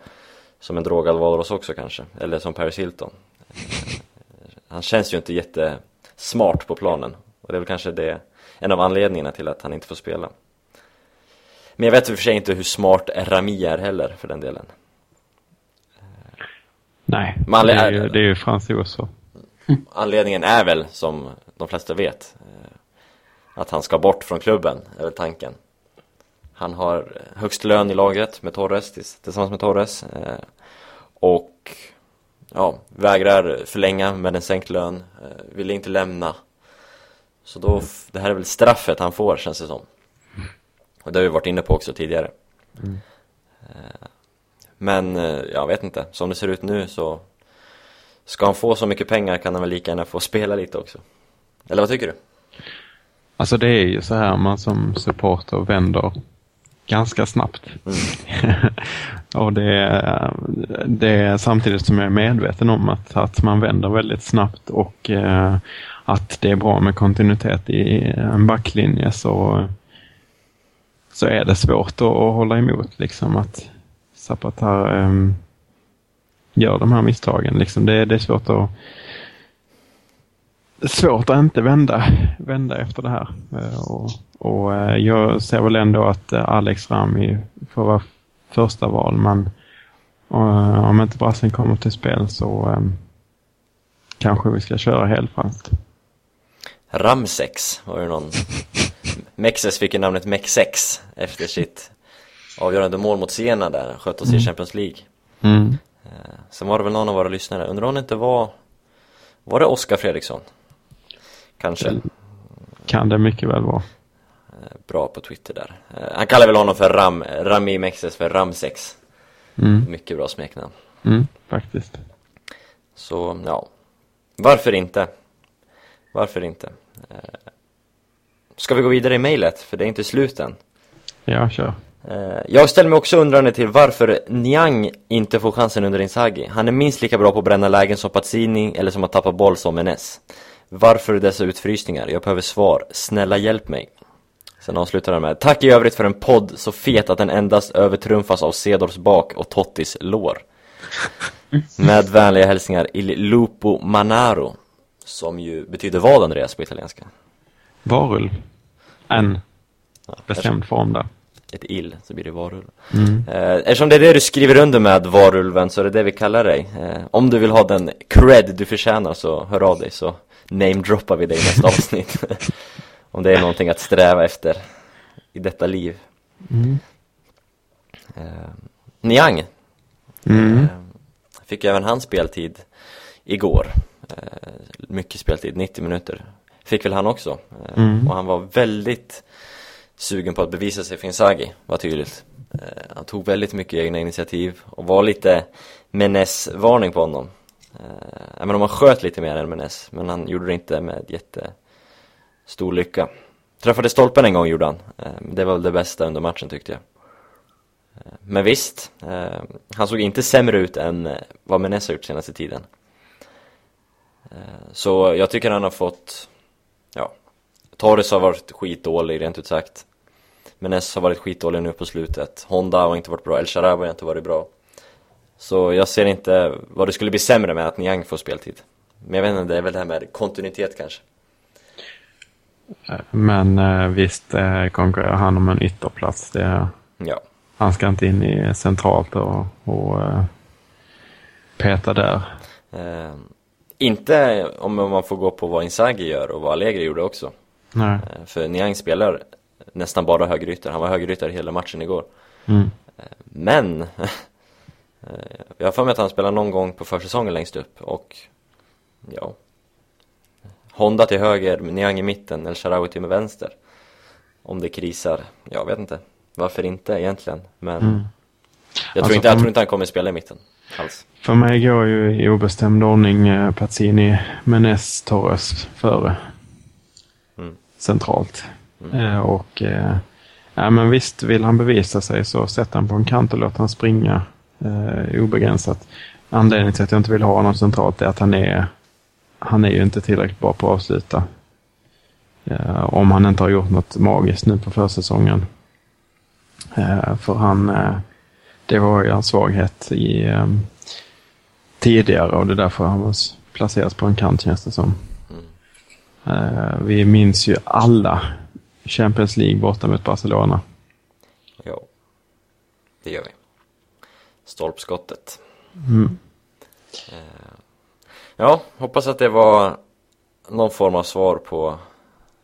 som en drogad valross också kanske, eller som Paris Hilton. Han känns ju inte jättesmart på planen. Och det är väl kanske det, en av anledningarna till att han inte får spela. Men jag vet i och för sig inte hur smart Rami är heller för den delen Nej, det är ju, det är ju fransoser. Anledningen är väl, som de flesta vet, eh, att han ska bort från klubben, är väl tanken. Han har högst lön i laget med Torres, tills- tillsammans med Torres. eh, Och ja, vägrar förlänga med en sänkt lön, eh, vill inte lämna. Så då, det här är väl straffet han får känns det som. Och det har vi varit inne på också tidigare. Eh, Men eh, jag vet inte, som det ser ut nu så Ska han få så mycket pengar kan han väl lika gärna få spela lite också Eller vad tycker du? Alltså det är ju så här man som supporter vänder ganska snabbt. och det är, det är samtidigt som jag är medveten om att, att man vänder väldigt snabbt och eh, att det är bra med kontinuitet i en backlinje så, så är det svårt att, att hålla emot liksom att Zapatar eh, gör de här misstagen. Liksom det, det är svårt att svårt att inte vända, vända efter det här. Eh, Och, och eh, jag ser väl ändå att eh, Alex Rami får vara första val, men om inte brassen kommer till spel så eh, kanske vi ska köra helfranskt. Ramsex var det någon Mexes fick ju namnet Mexex efter sitt avgörande mål mot Siena där, han sköt oss i Champions League Mm. Eh, Sen var det väl någon av våra lyssnare, undrar om det inte var Var det Oskar Fredriksson? Kanske Kan det mycket väl vara. Eh, Bra på Twitter där Eh, Han kallar väl honom för Ram, Rami Mexes för Ramsex Mm. Mycket bra smeknamn Mm, faktiskt. Så, ja Varför inte? Varför inte? Ska vi gå vidare i mejlet? För det är inte slut än Ja, kör. Eh, Jag ställer mig också undrande till varför Niang inte får chansen under Inzaghi. Han är minst lika bra på att bränna lägen som Pazzini eller som att tappa boll som Enes. Varför dessa utfrysningar? Jag behöver svar. Snälla hjälp mig. Sen avslutar han med Tack i övrigt för en podd så fet att den endast övertrumfas av Cedors bak och Tottis lår. Med vänliga hälsningar Il Lupo Manaro. Som ju betyder vad Andreas på italienska? Varulv. En Ja, bestämd form där. ett ill så blir det varulv. Eh, eftersom det är det du skriver under med varulven så är det det vi kallar dig. Eh, om du vill ha den cred du förtjänar så hör av dig så namedroppar vi dig i nästa avsnitt. om det är någonting att sträva efter i detta liv. Eh, Niang Mm. fick även han speltid igår. Mycket speltid, 90 minuter. Fick väl han också. Eh, Mm. Och han var väldigt sugen på att bevisa sig för Inzaghi, var tydligt. Eh, han tog väldigt mycket egna initiativ och var lite Menes-varning på honom. Även om han sköt lite mer än Menes, men han gjorde det inte med jättestor lycka. Träffade stolpen en gång gjorde han, eh, det var väl det bästa under matchen tyckte jag. Men visst, han såg inte sämre ut än vad Menes har gjort senaste tiden. Så jag tycker han har fått, ja, Torres har varit skitdålig rent ut sagt. Menes har varit skitdålig nu på slutet. Honda har inte varit bra, El Sharawi har inte varit bra. Så jag ser inte vad det skulle bli sämre med att Niang får speltid. Men jag vet inte, det är väl det här med kontinuitet kanske. Men eh, visst eh, konkurrerar han om en ytterplats. Det, Ja, han ska inte in i centralt och, och eh, peta där. eh, inte om man får gå på vad Inzaghi gör och vad Allegri gjorde också. Nej. Eh, För Niang spelar nästan bara högerytter, han var högerytter hela matchen igår. Mm. Men, eh, jag har för mig att han spelade någon gång på försäsongen längst upp och ja Honda till höger, Niang i mitten, El Sharawi till med vänster. Om det krisar, jag vet inte. Varför inte egentligen? Men jag, tror Alltså, inte, jag om- tror inte han kommer spela i mitten alls. För mig går ju i obestämd ordning eh, Pazzini, Menes, Torres före. Mm. Centralt. Eh, och eh, ja, men visst, vill han bevisa sig så sätt han på en kant och låt han springa eh, obegränsat. Anledningen till att jag inte vill ha honom centralt är att han är han är ju inte tillräckligt bra på att avsluta. Eh, om han inte har gjort något magiskt nu på försäsongen. Eh, för han, eh, det var ju hans svaghet i eh, tidigare och det är därför han var placerats på en kant känns det som. Eh, vi minns ju alla Champions League borta mot Barcelona. Ja, det gör vi. Stolpskottet. Mm. Eh, Ja, hoppas att det var någon form av svar på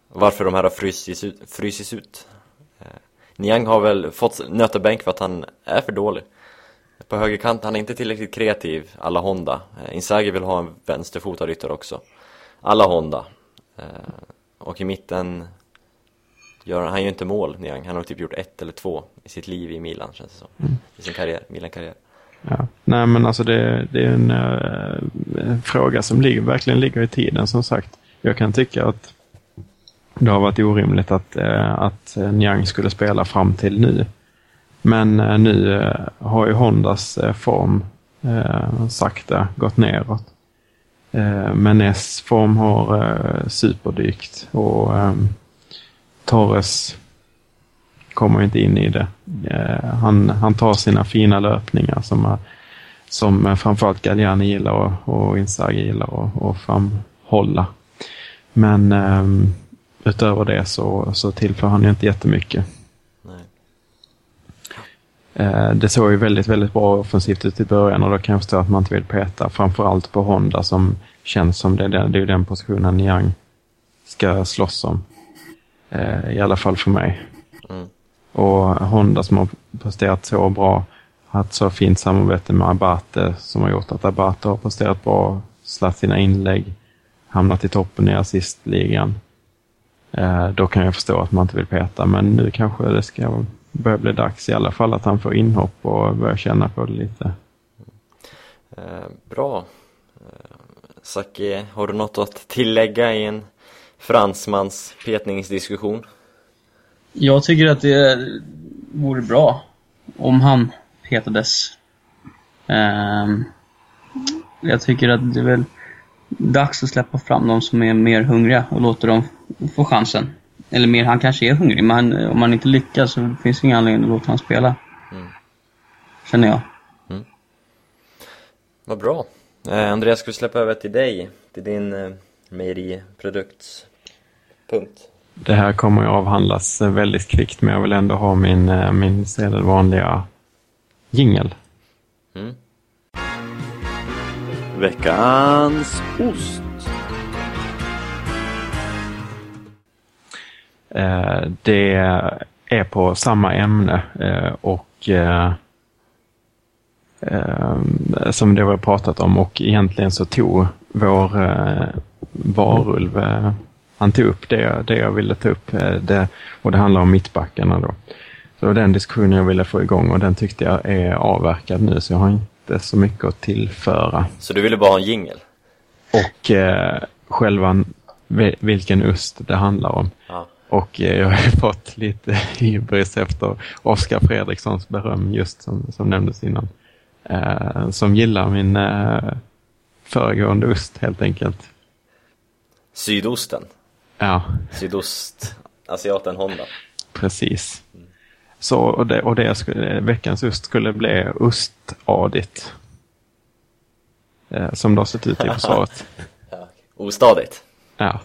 varför de här har frysis ut. Frysis ut. Niang har väl fått nöta bänk för att han är för dålig. På högerkant, han är inte tillräckligt kreativ, alla Honda. Eh, Inzaghi vill ha en vänsterfotad ryttare också. Alla Honda. Eh, och i mitten gör han, gör ju inte mål, Niang. Han har typ gjort ett eller två i sitt liv i Milan, känns det som. I sin karriär, Milan-karriär. Ja. Nej men alltså det, det är en, eh, en fråga som ligger, verkligen ligger i tiden som sagt. Jag kan tycka att det har varit orimligt att, eh, att eh, Niang skulle spela fram till nu. Men eh, nu har ju Hondas form sakta gått neråt. Men S form har superdykt och ehm, Torres kommer inte in i det. Han, han tar sina fina löpningar som, som framförallt Galliani gillar och, och Inzaghi gillar och, och framhålla. Men ehm, utöver det så, så tillför han ju inte jättemycket. Nej. Eh, det såg ju väldigt, väldigt bra offensivt ut i början och då kan jag förstå att man inte vill peta. Framförallt på Honda som känns som det, det, är ju den positionen Niang ska slåss om. Eh, I alla fall för mig. Mm. Och Honda som har presterat så bra, haft så fint samarbete med Abate som har gjort att Abate har presterat bra, slagit sina inlägg, hamnat i toppen i assistligan. Eh, då kan jag förstå att man inte vill peta, men nu kanske det ska börja bli dags i alla fall att han får inhopp och börja känna på det lite. Eh, bra. Eh, Saki, har du något att tillägga i en fransmans petningsdiskussion? Jag tycker att det vore bra om han petades. Ehm, jag tycker att det är väl dags att släppa fram de som är mer hungriga och låta dem få chansen. Eller mer, han kanske är hungrig, men han, om han inte lyckas så finns det ingen anledning att låta honom spela. Känner jag. Vad bra. Eh, Andreas, ska vi släppa över till dig? Till din eh, mejeriprodukts punkt. Det här kommer ju avhandlas eh, väldigt kvickt, men jag vill ändå ha min, eh, min sedvanliga jingel. Mm. Veckans ost. Eh, det är på samma ämne eh, och eh, som det vi har pratat om och egentligen så tog vår eh, varulv, han tog upp det, det jag ville ta upp det, och det handlar om mittbackarna då. Så det var den diskussionen jag ville få igång och den tyckte jag är avverkad nu så jag har inte så mycket att tillföra. Så du ville bara ha en jingel? Och eh, själva vi- vilken ost det handlar om. Ja. Och eh, jag har ju fått lite hybris efter Oskar Fredrikssons beröm just som, som nämndes innan. Eh, som gillar min eh, föregående ost helt enkelt. sydosten. Ja, Sydostasiaten Honda. precis. Så, och det, och det skulle, veckans ost skulle bli ostadit. Eh, som det har sett ut i försvaret. Ostadigt. Ja.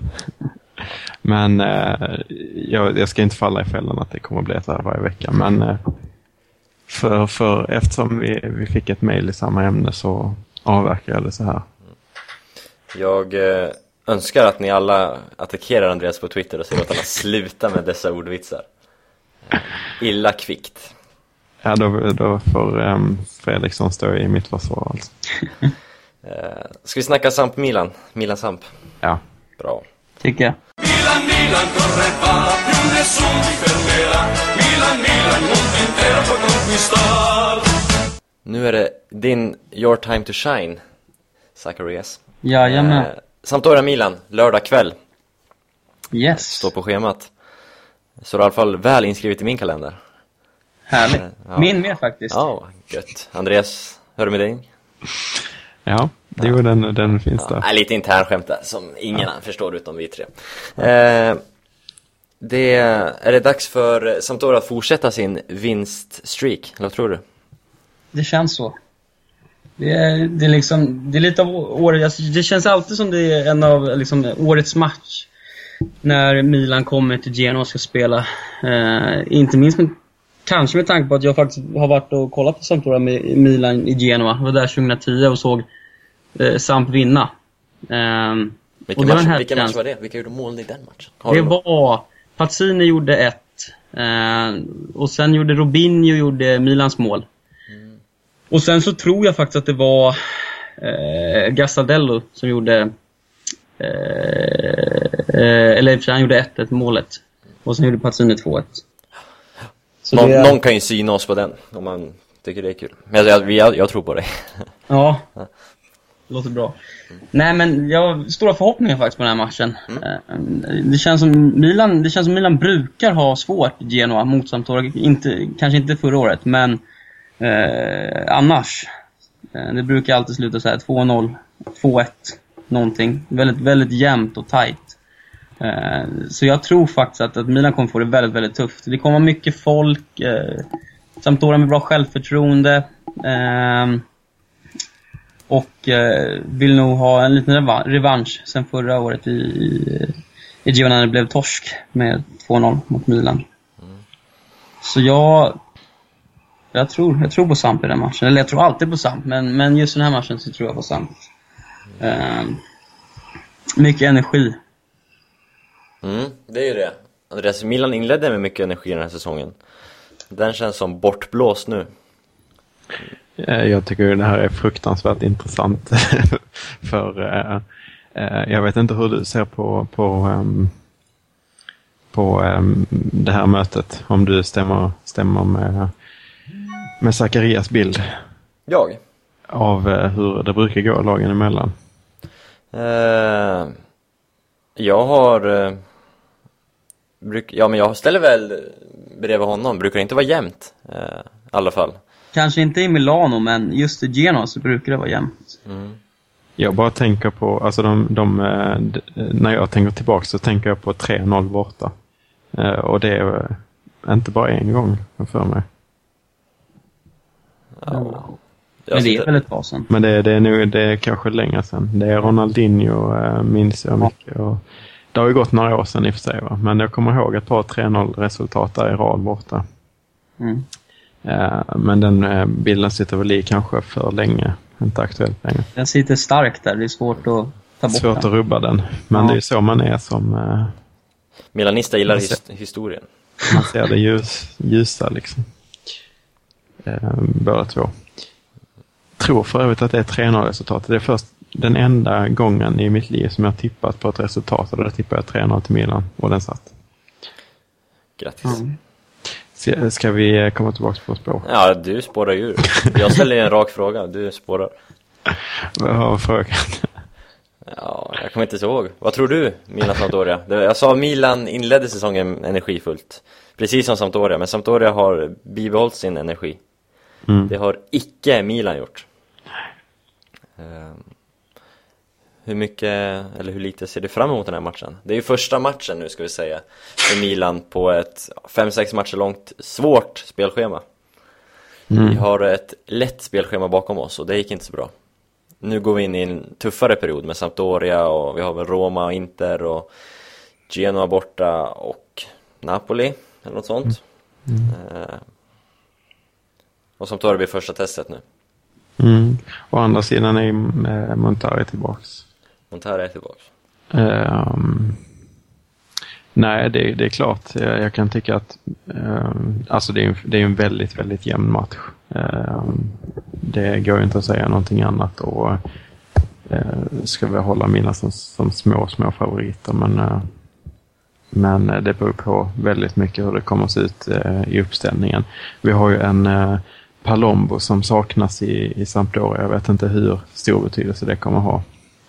Men eh, jag, jag ska inte falla i fällan att det kommer att bli så här varje vecka. Men eh, för, för, eftersom vi, vi fick ett mejl i samma ämne så avverkar jag det så här. Jag eh, önskar att ni alla attackerar Andreas på Twitter och säger åt honom att sluta med dessa ordvitsar. Eh, Illa kvickt. Ja, då, då får um, Fredriksson stå i mitt försvar alltså. Eh, ska vi snacka Samp Milan? Milan Samp. Ja. Bra. Tycker jag. Milan, Milan corre va, più nessun ti fermerà. Milan, Milan, mondo intero può conquistar. Nu är det din Your Time to Shine, Zacharias. Jajamän. Eh, Sampdoria Milan, lördag kväll, Yes. står på schemat. Så det är i alla fall väl inskrivet i min kalender. Härligt. Ja. Min med faktiskt. Ja, gött. Andreas, hör du med dig? Ja, det jo, den, den finns Ja, där. lite internskämt där, som ingen förstår utom vi tre. Eh, det, är det dags för Sampdoria att fortsätta sin vinststreak, eller vad tror du? Det känns så. Det är, det är liksom, det är lite av året, alltså, det känns alltid som det är en av liksom, årets match. När Milan kommer till Genoa och ska spela. Eh, inte minst med, kanske med tanke på att jag faktiskt har varit och kollat på Sampdoria med Milan i Genoa. Jag var där 2010 och såg eh, Samp vinna. Ehm, Vilken, match, här vilken match var det? Vilka gjorde mål i den matchen? Har Det var... Pazzini gjorde ett. Eh, och sen gjorde Robinho gjorde Milans mål. Och sen så tror jag faktiskt att det var eh, Gassadello som gjorde... Eh, eh, eller i och för sig, han gjorde 1-1 målet. Och sen gjorde Pazzini 2-1. Så någon, det- någon kan ju syna oss på den, om man tycker det är kul. Men jag, jag, jag, tror på dig. Ja. Låter bra. Nej men jag har stora förhoppningar faktiskt på den här matchen. Eh, Det känns som Milan, det känns som Milan brukar ha svårt Genoa mot Sampdoria. Inte, kanske inte förra året, men eh, annars. Eh, det brukar alltid sluta så här 2-0, 2-1, någonting. Väldigt, väldigt jämnt och tight. Eh, så jag tror faktiskt att, att Milan kommer få det väldigt, väldigt tufft. Det kommer vara mycket folk. Eh, Sampdoria med bra självförtroende. Ehm, och eh, vill nog ha en liten reva- revansch sen förra året i, i, i Gio när det blev torsk med 2-0 mot Milan. Så jag, jag, tror, jag tror på Samp i den matchen. Eller jag tror alltid på Samp, men, men just den här matchen så tror jag på Samp. Ehm, mycket energi. Mm, det är ju det. Andreas, Milan inledde med mycket energi den här säsongen. Den känns som bortblåst nu. Eh, Jag tycker det här är fruktansvärt intressant. för eh, eh, jag vet inte hur du ser på, på, ehm, på ehm, det här mötet. Om du stämmer, stämmer med, med Zacharias bild Jag? av eh, hur det brukar gå lagen emellan. Eh, jag har... Eh, bruk, ja, men jag ställer väl bredvid honom. Brukar det inte vara jämnt? Eh, I alla fall. Kanske inte i Milano, men just i Genoa så brukar det vara jämnt. Jag bara tänker på, alltså de, de, eh, när jag tänker tillbaka så tänker jag på 3-0 borta. Eh, Och det är eh, inte bara en gång för mig. Jag men det är väl ett tag sedan. Men det, det, är nu, det är kanske länge sedan. Det är Ronaldinho äh, minns jag mycket. Och det har ju gått några år sedan i och för sig. Va? Men jag kommer ihåg ett par 3-0 resultat där i rad borta. Mm. Eh, men den eh, bilden sitter väl i kanske för länge. Inte aktuellt längre. Den sitter starkt där, det är svårt att ta bort Svårt den. att rubba den. Men Ja. det är så man är som eh, Milanista gillar his, historien. man ser det ljus, ljusa liksom. Eh, båda två. Tror för övrigt att det är 3-0 resultatet. Det är först den enda gången i mitt liv som jag tippat på ett resultat och då tippade jag 3-0 till Milan och den satt. Grattis. Mm. Ska, ska vi komma tillbaka på spår? Ja, du spårar ju. Jag ställer en rak fråga, du spårar. Vad var frågan? Ja, jag kommer inte ihåg. Vad tror du, Milan Sampdoria? Jag sa Milan inledde säsongen energifullt. Precis som Sampdoria, men Sampdoria har bibehållit sin energi. Mm. Det har icke Milan gjort. Hur mycket, eller hur lite ser du fram emot den här matchen? Det är ju första matchen nu ska vi säga för Milan på ett 5-6 matcher långt svårt spelschema. Vi har ett lätt spelschema bakom oss och det gick inte så bra. Nu går vi in i en tuffare period med Sampdoria och vi har väl Roma och Inter och Genoa borta och Napoli eller något sånt. Eh, och Sampdoria blir första testet nu. Mm. Å andra sidan är ju eh, Montari tillbaks. Montara är tillbaka. Um, ehm, nej, det, det är klart. Jag, jag kan tycka att um, alltså det är, en- det är en väldigt, väldigt jämn match. Um, det går ju inte att säga någonting annat. Och uh, ska vi hålla mina som, som små, små favoriter. Men, uh, men eh, det beror på väldigt mycket hur det kommer att se ut uh, i uppställningen. Vi har ju en uh, Palombo som saknas i, i Sampdoria. Jag vet inte hur stor betydelse det kommer att ha.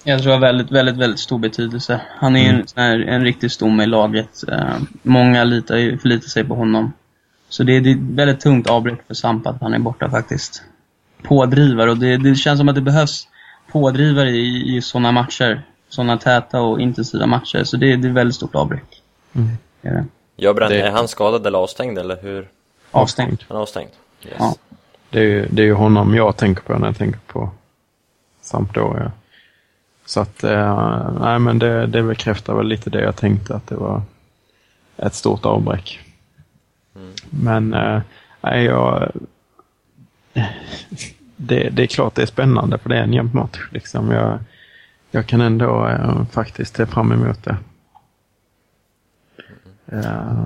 Jag tror det har väldigt, väldigt, väldigt stor betydelse. Han är ju en, sån här, en riktig stomme i laget. Eh, många litar, ju- förlitar sig på honom. Så det är, det är ett väldigt tungt avbräck för Sampa att han är borta faktiskt. Pådrivare och det, det känns som att det behövs pådrivare i, i sådana matcher. Sådana täta och intensiva matcher. Så det, det är ett väldigt stort avbräck. Det är det. Är han skadad eller avstängd eller hur? Avstängt. Han är avstängd? Yes. Ja. Det är, ju, det är honom jag tänker på när jag tänker på Sampdoria. Så att, eh, nej men det, det bekräftar väl lite det jag tänkte att det var ett stort avbräck. Men, eh, nej jag... Det, det är klart det är spännande för det är en jämn match liksom. Jag, jag kan ändå eh, faktiskt se fram emot det. Eh,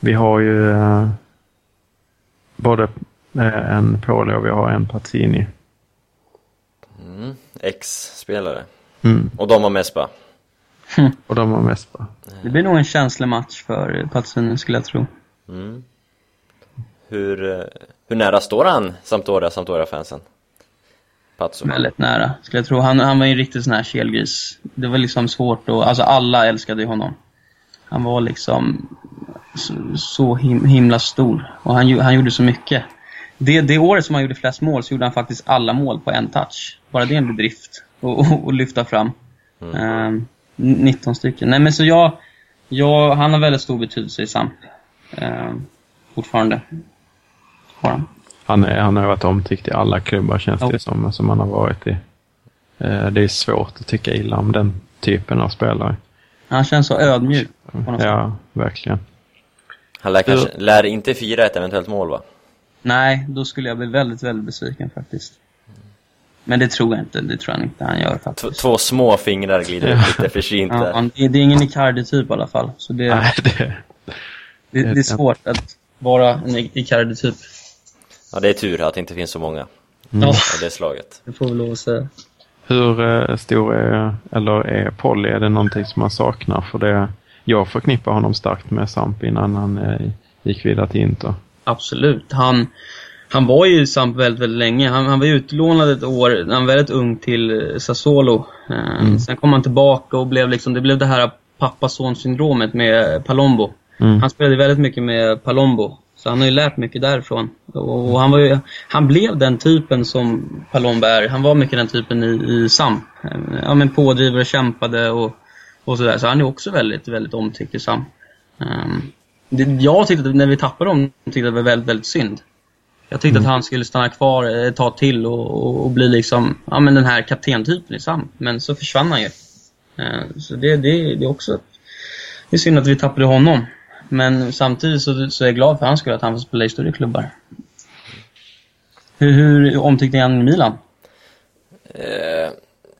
vi har ju eh, både eh, en Poli och vi har en Pazzini. Ex-spelare. Mm. Och de har Mespa. Och de har Mespa. Det blir nog en känslig match för Pazzini skulle jag tro. Mm. Hur, eh, hur nära står han Sampdoria, Sampdoria-fansen? Väldigt nära, skulle jag tro. Han, han var ju en riktig sån här kelgris. Det var liksom svårt att... Alltså alla älskade ju honom. Han var liksom så, så him, himla stor. Och han, han gjorde så mycket. Det, det året som han gjorde flest mål så gjorde han faktiskt alla mål på en touch. Bara det är en bedrift att lyfta fram. Ehm, 19 stycken. Nej men så jag, jag... Han har väldigt stor betydelse i Samp. Ehm, fortfarande. Har han. Han, är, han har varit omtyckt i alla klubbar känns det som, som han har varit i. Eh, Det är svårt att tycka illa om den typen av spelare. Han känns så ödmjuk. på något sätt. Ja, verkligen. Han lär, kanske, lär inte fira ett eventuellt mål va? Nej, då skulle jag bli väldigt, väldigt besviken faktiskt. Men det tror jag inte. Det tror jag inte han gör T- faktiskt. två små fingrar glider ut lite försynt Ja, där. han- det, det är ingen Icardi-typ i alla fall. Så det, Nej, det, det, det är svårt att vara en Icardi-typ. Ja, det är tur att det inte finns så många Ja, av det slaget. det får vi lov att säga. hur eh, stor är, eller är Polly? Är det någonting som man saknar? För det, jag förknippar honom starkt med Samp innan han eh, gick vidare till Inter. Absolut. Han, han var ju i Samp väldigt, väldigt länge. Han, han var utlånad ett år, när han var väldigt ung, till eh, Sassuolo. Eh, Sen kom han tillbaka och blev liksom, det blev det här pappa-son-syndromet med Palombo. Mm. Han spelade väldigt mycket med Palombo. Så han har ju lärt mycket därifrån. Och han, var ju, han blev den typen som Palombo är. Han var mycket den typen i, i Samp. Eh, Ja, men pådrivare, kämpade och, och sådär. Så han är också väldigt, väldigt omtyckt i Samp. Um, det, jag tyckte att när vi tappade dem, tyckte det var väldigt, väldigt synd. Jag tyckte att han skulle stanna kvar ett tag till och, och, och bli liksom, ja men den här kaptentypen i Samp. Men så försvann han ju. Eh, så det, det, det är också, det är synd att vi tappade honom. Men samtidigt så, så är jag glad för hans skull att han får spela i större klubbar. Hur, hur omtyckte han i Milan? Eh,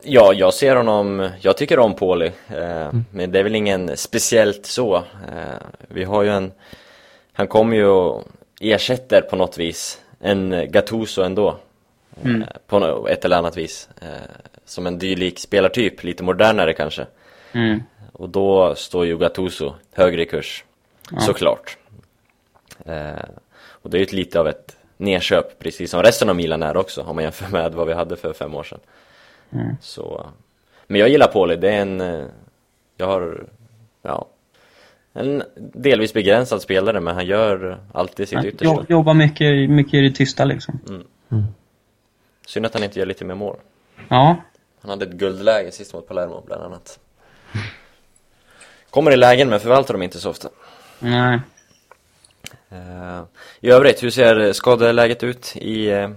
ja, jag ser honom, jag tycker om Pauli, eh, men det är väl ingen speciellt så. Eh, vi har ju en, han kommer ju och ersätter på något vis en Gattuso ändå. Eh, på nå- ett eller annat vis. Eh, som en dylik spelartyp, lite modernare kanske. Mm. Och då står ju Gattuso högre i kurs, såklart. Eh, och det är ju lite av ett nedköp, precis som resten av Milan är också, om man jämför med vad vi hade för fem år sedan. Så, men jag gillar Pauli, det är en, eh, jag har, ja, en delvis begränsad spelare, men han gör alltid sitt yttersta. Jo- Jobbar mycket, mycket i det tysta liksom. Synd att han inte gör lite mer mål. Ja, Han hade ett guldläge sist mot Palermo bland annat. Kommer i lägen men förvaltar dem inte så ofta. Nej. Eh, I övrigt, hur ser skadeläget ut i, eh,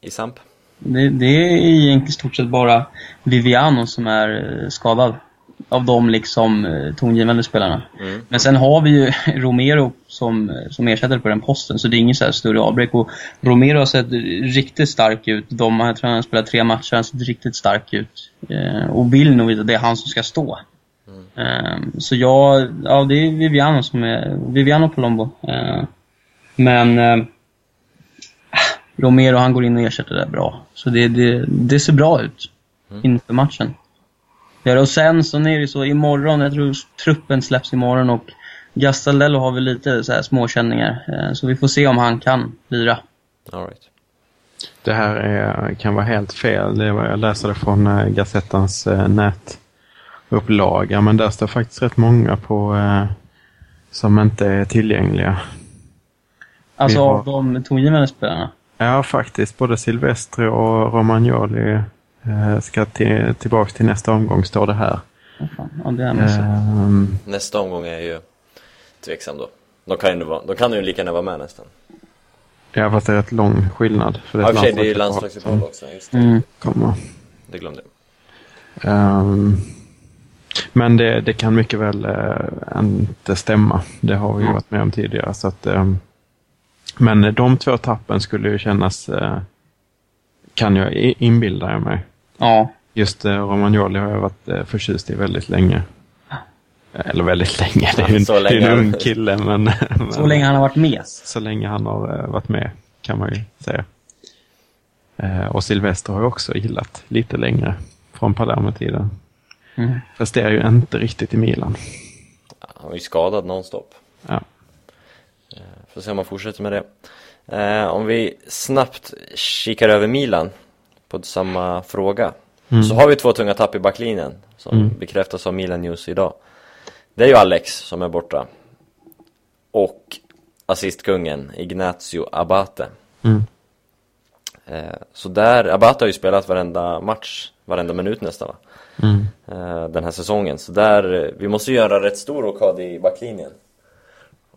i Samp? Det, det är egentligen i stort sett bara Viviano som är eh, skadad. Av de liksom eh, tongivande spelarna. Mm. Men sen har vi ju Romero som, eh, som ersättare på den posten, så det är ingen så här större avbräck. Och Romero har sett riktigt stark ut. De, jag tror han har spelat tre matcher, han har sett riktigt stark ut. Eh, och vill nog visa att det är han som ska stå. Eh, så jag, ja det är Viviano som är, Viviano Palombo. Eh, men eh, Romero han går in och ersätter det bra. Så det, det, det ser bra ut inför matchen. Ja, och sen så är det så imorgon, jag tror truppen släpps imorgon och Gastaldello har väl lite så här småkänningar. Eh, Så vi får se om han kan lira. All right. Det här är, kan vara helt fel. Det var, jag läste det från eh, Gazettans eh, nätupplaga. Men där står faktiskt rätt många på eh, som inte är tillgängliga. Alltså har- av de tongivande spelarna. Ja, faktiskt. Både Silvestri och Romagnoli eh, ska till, tillbaka till nästa omgång, står det här. Vad fan, Ja. Ehm, Nästa omgång är ju tveksam då. De kan ju, vara, de kan ju lika gärna vara med nästan. ja, fast det är rätt lång skillnad. För det Ja, är sig, ett det är ju landslagsuppehåll också. Just det. Mm. kommer. Det glömde jag. Ehm, men det, det kan mycket väl eh, inte stämma. Det har vi ju varit med om tidigare. Så att, ehm, men de två tappen skulle ju kännas, eh, kan jag inbilda mig. Ja. Just eh, Romagnoli har jag varit eh, förtjust i väldigt länge. Eller väldigt länge, det är ju en, Så är länge. en ung kille. Men, Så länge han har varit med. så länge han har eh, varit med kan man ju säga. Eh, och Silvester har jag också gillat lite längre från Palermo-tiden. Mm. Fast det är ju inte riktigt i Milan. Han var ju skadad nonstop. Ja. Får se om man fortsätter med det. Eh, om vi snabbt kikar över Milan på samma fråga. Så har vi två tunga tapp i backlinjen som bekräftas av Milan News idag. Det är ju Alex som är borta. Och assistkungen Ignazio Abate. Mm. Eh, så där, Abate har ju spelat varenda match, varenda minut nästan va? Mm. eh, den här säsongen. Så där, eh, vi måste göra rätt stor rockad i backlinjen.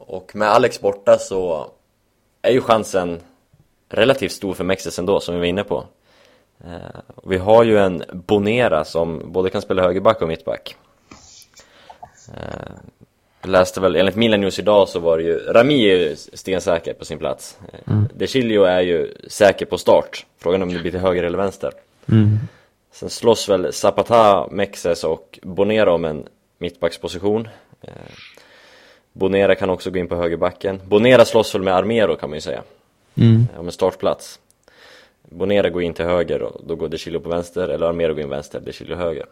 Och med Alex borta så är ju chansen relativt stor för Mexes ändå, som vi var inne på. Eh, vi har ju en Bonera som både kan spela högerback och mittback. Eh, jag läste väl, enligt Milan News idag så var det ju, Rami är ju stensäker på sin plats. Eh, De Chilio är ju säker på start. Frågan om det blir till höger eller vänster. Mm. Sen slåss väl Zapata, Mexes och Bonera om en mittbacksposition. Bonera kan också gå in på högerbacken. Bonera slåss väl med Armero kan man ju säga, Mm. om en startplats. Bonera går in till höger och då går De Chilio på vänster, eller Armero går in vänster, De Chilio höger.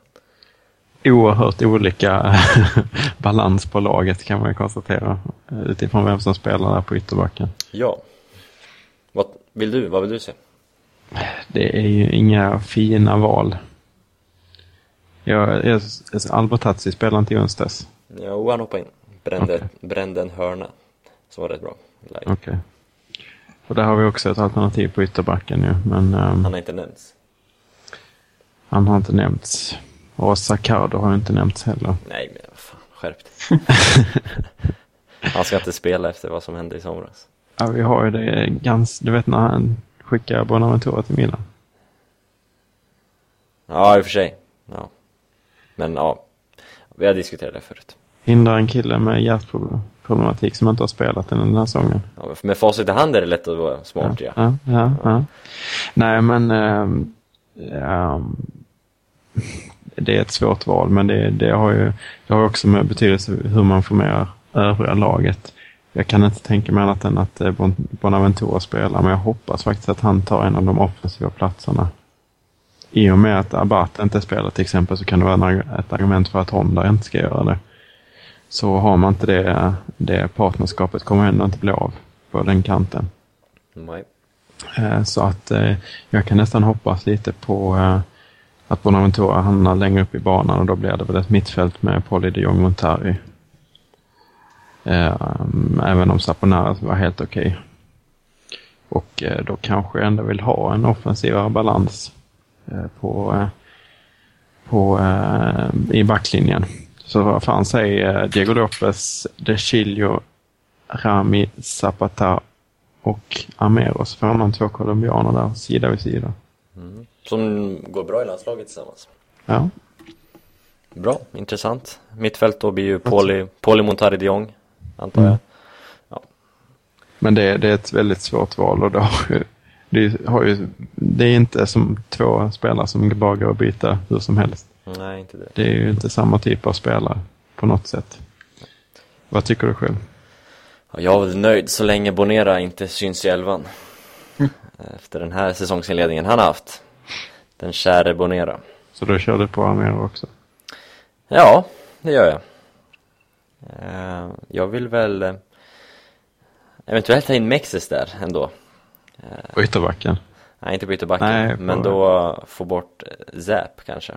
Oerhört olika balans på laget kan man ju konstatera. Utifrån vem som spelar där på ytterbacken. Ja. Vad vill du, vad vill du se? Det är ju inga fina val. Jag, jag, Albertazzi spelar inte i onsdags. Jo, han hoppade in. Brände, brände en hörna. Som var rätt bra. Okej. Och där har vi också ett alternativ på ytterbacken ju, men ehm, Han har inte nämnts. han har inte nämnts. Och Sacardo har inte nämnts heller. Nej, men fan, skärp dig. Han ska inte spela efter vad som hände i somras. Ja, vi har ju det ganska, du vet när han skickar Bonaventura till Milan. Ja, i och för sig. Ja. Men ja, vi har diskuterat det förut. Hindrar en kille med hjärtproblematik som inte har spelat den här säsongen. Ja, men med facit i hand är det lätt att vara smart, ja. Ja, ja, ja. Nej, men ehm, ehm, det är ett svårt val, men det, det, har ju det har också med betydelse hur man formerar övriga laget. Jag kan inte tänka mig annat än att eh, Bon- Bonaventura spelar, men jag hoppas faktiskt att han tar en av de offensiva platserna. I och med att Abate inte spelar till exempel så kan det vara ett argument för att Honda inte ska göra det. Så har man inte det, det partnerskapet kommer ändå inte bli av på den kanten. Nej. Eh, Så att eh, jag kan nästan hoppas lite på eh, att Bonaventura hamnar längre upp i banan och då blir det väl ett mittfält med Poli de Jong Montari. Även om Saponaras var helt okej. Och eh, då kanske jag ändå vill ha en offensivare balans på, på, i backlinjen. Så vad fan säger Diego Lopez, De Chilio, Rami Zapata och Amero. Så får man två colombianer där sida vid sida. Som går bra i landslaget tillsammans. Ja, Bra, intressant. Mittfält då blir ju Pauli, Pauli Montari de Jong, antar jag. men det, det är ett väldigt svårt val och ju, det, har ju, det är inte som två spelare som bara går att byta hur som helst. Nej, inte det. Det är ju inte samma typ av spelare på något sätt. Vad tycker du själv? Ja, Jag är väl nöjd så länge Bonera inte syns i elvan. Efter den här säsongsinledningen han har haft. Den käre Bonera. Så du på Amero också? Ja, det gör jag. Eh, Jag vill väl eh, eventuellt ta in Mexes där ändå. På ytterbacken? Nej, inte på ytterbacken, Nej, men då få bort eh, Zap kanske.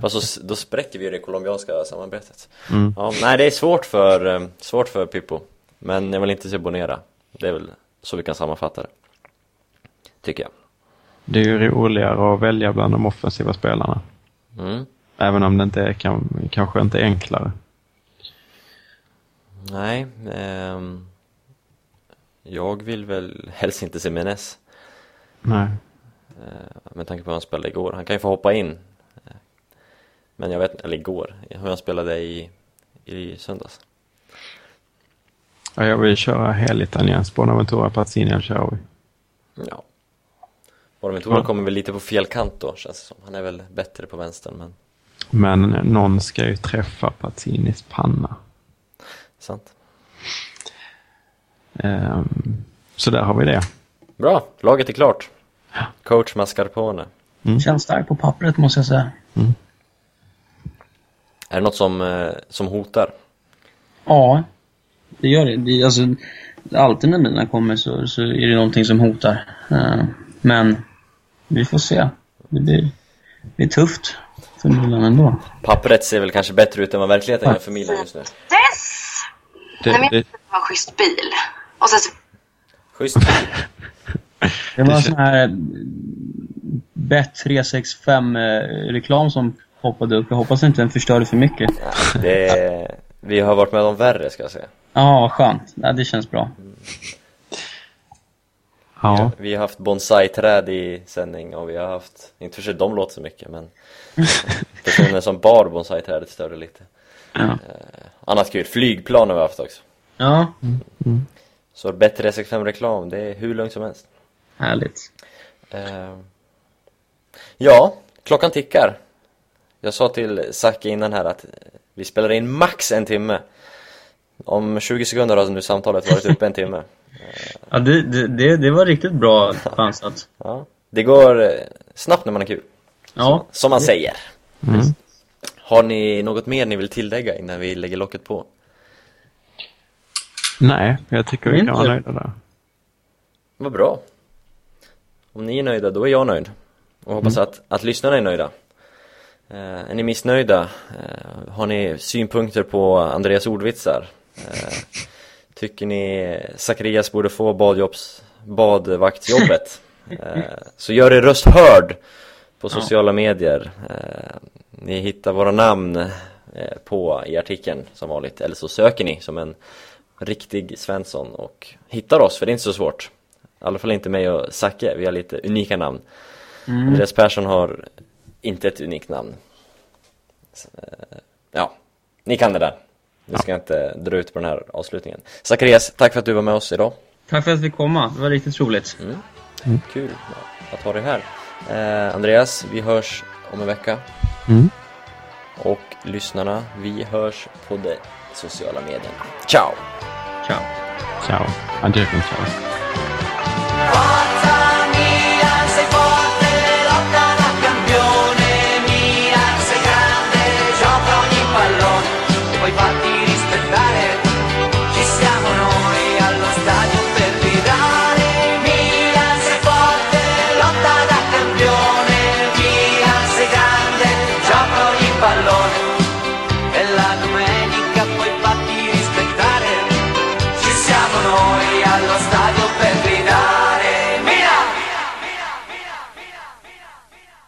Fast så, då spräcker vi ju det colombianska samarbetet. Mm. Ja, nej, det är svårt för, eh, svårt för Pippo. Men jag vill inte se Bonera. Det är väl så vi kan sammanfatta det. Tycker jag. Det är ju roligare att välja bland de offensiva spelarna. Mm. Även om det inte är, kan, kanske inte är enklare. Nej, ehm, jag vill väl helst inte se Menes. Nej. eh, Med tanke på hur han spelade igår. Han kan ju få hoppa in. Men jag vet eller igår, hur han spelade i, i söndags. Ja, jag vill köra helitaliensk Bonaventura Pazzini El Shaarawy. Ja. Bonaventura Ja. kommer väl lite på fel kant då, känns det som. Han är väl bättre på vänstern, men Men någon ska ju träffa Pazzinis panna. sant. Ehm, så där har vi det. Bra, laget är klart. Coach Mascarpone. Känns starkt på pappret måste jag säga. Är det något som, eh, som hotar? Ja, det gör det. det alltså, alltid när mina kommer så, så är det någonting som hotar. Eh, men vi får se. Det blir, det blir tufft för Milan ändå. Pappret ser väl kanske bättre ut än vad verkligheten gör för Milan just nu. Dess! Det, Nej, men det, det var en schysst bil. Och sen så Schysst. Det var en sån här Bet365-reklam som poppade upp. Jag hoppas inte den förstörde för mycket. Det är, vi har varit med om värre ska jag säga. Ja, vad skönt. Ja, det känns bra. ja, Vi har haft bonsai-träd i sändning och vi har haft, inte för sig de låter så mycket men personen som bar bonsai-trädet störde lite. Ja. Eh, annat kul, flygplan har vi haft också. Ja, Så bättre 65-reklam, det är hur lugnt som helst. härligt. Eh, ja, klockan tickar. Jag sa till Zacke innan här att vi spelar in max en timme. Om 20 sekunder har nu samtalet varit uppe en timme. Ja, det, det, det, var riktigt bra chansat. Ja, det går eh, snabbt när man har kul. Ja, Som man säger. Har ni något mer ni vill tillägga innan vi lägger locket på? nej, jag tycker vi kan vara Inte. nöjda där. Vad bra. Om ni är nöjda, då är jag nöjd. Och hoppas att, att lyssnarna är nöjda. Eh, är ni missnöjda? Eh, har ni synpunkter på Andreas ordvitsar? Eh, tycker ni Zacharias borde få badjobbs, badvaktsjobbet? Så gör er röst hörd på sociala medier. Eh, ni hittar våra namn på i artikeln som vanligt. Eller så söker ni som en riktig Svensson och hittar oss, för det är inte så svårt. I alla fall inte mig och Zacke, vi har lite unika namn. Andreas Persson har inte ett unikt namn. Så, eh, Ja, ni kan det där. Vi ska inte dra ut på den här avslutningen. Zacharias, tack för att du var med oss idag. tack för att vi fick komma. Det var riktigt roligt. Kul att ha dig här. Eh, Andreas, vi hörs om en vecka. Mm. Och lyssnarna, vi hörs på de sociala medierna. Ciao! Ciao. Ciao. Adjö, ciao.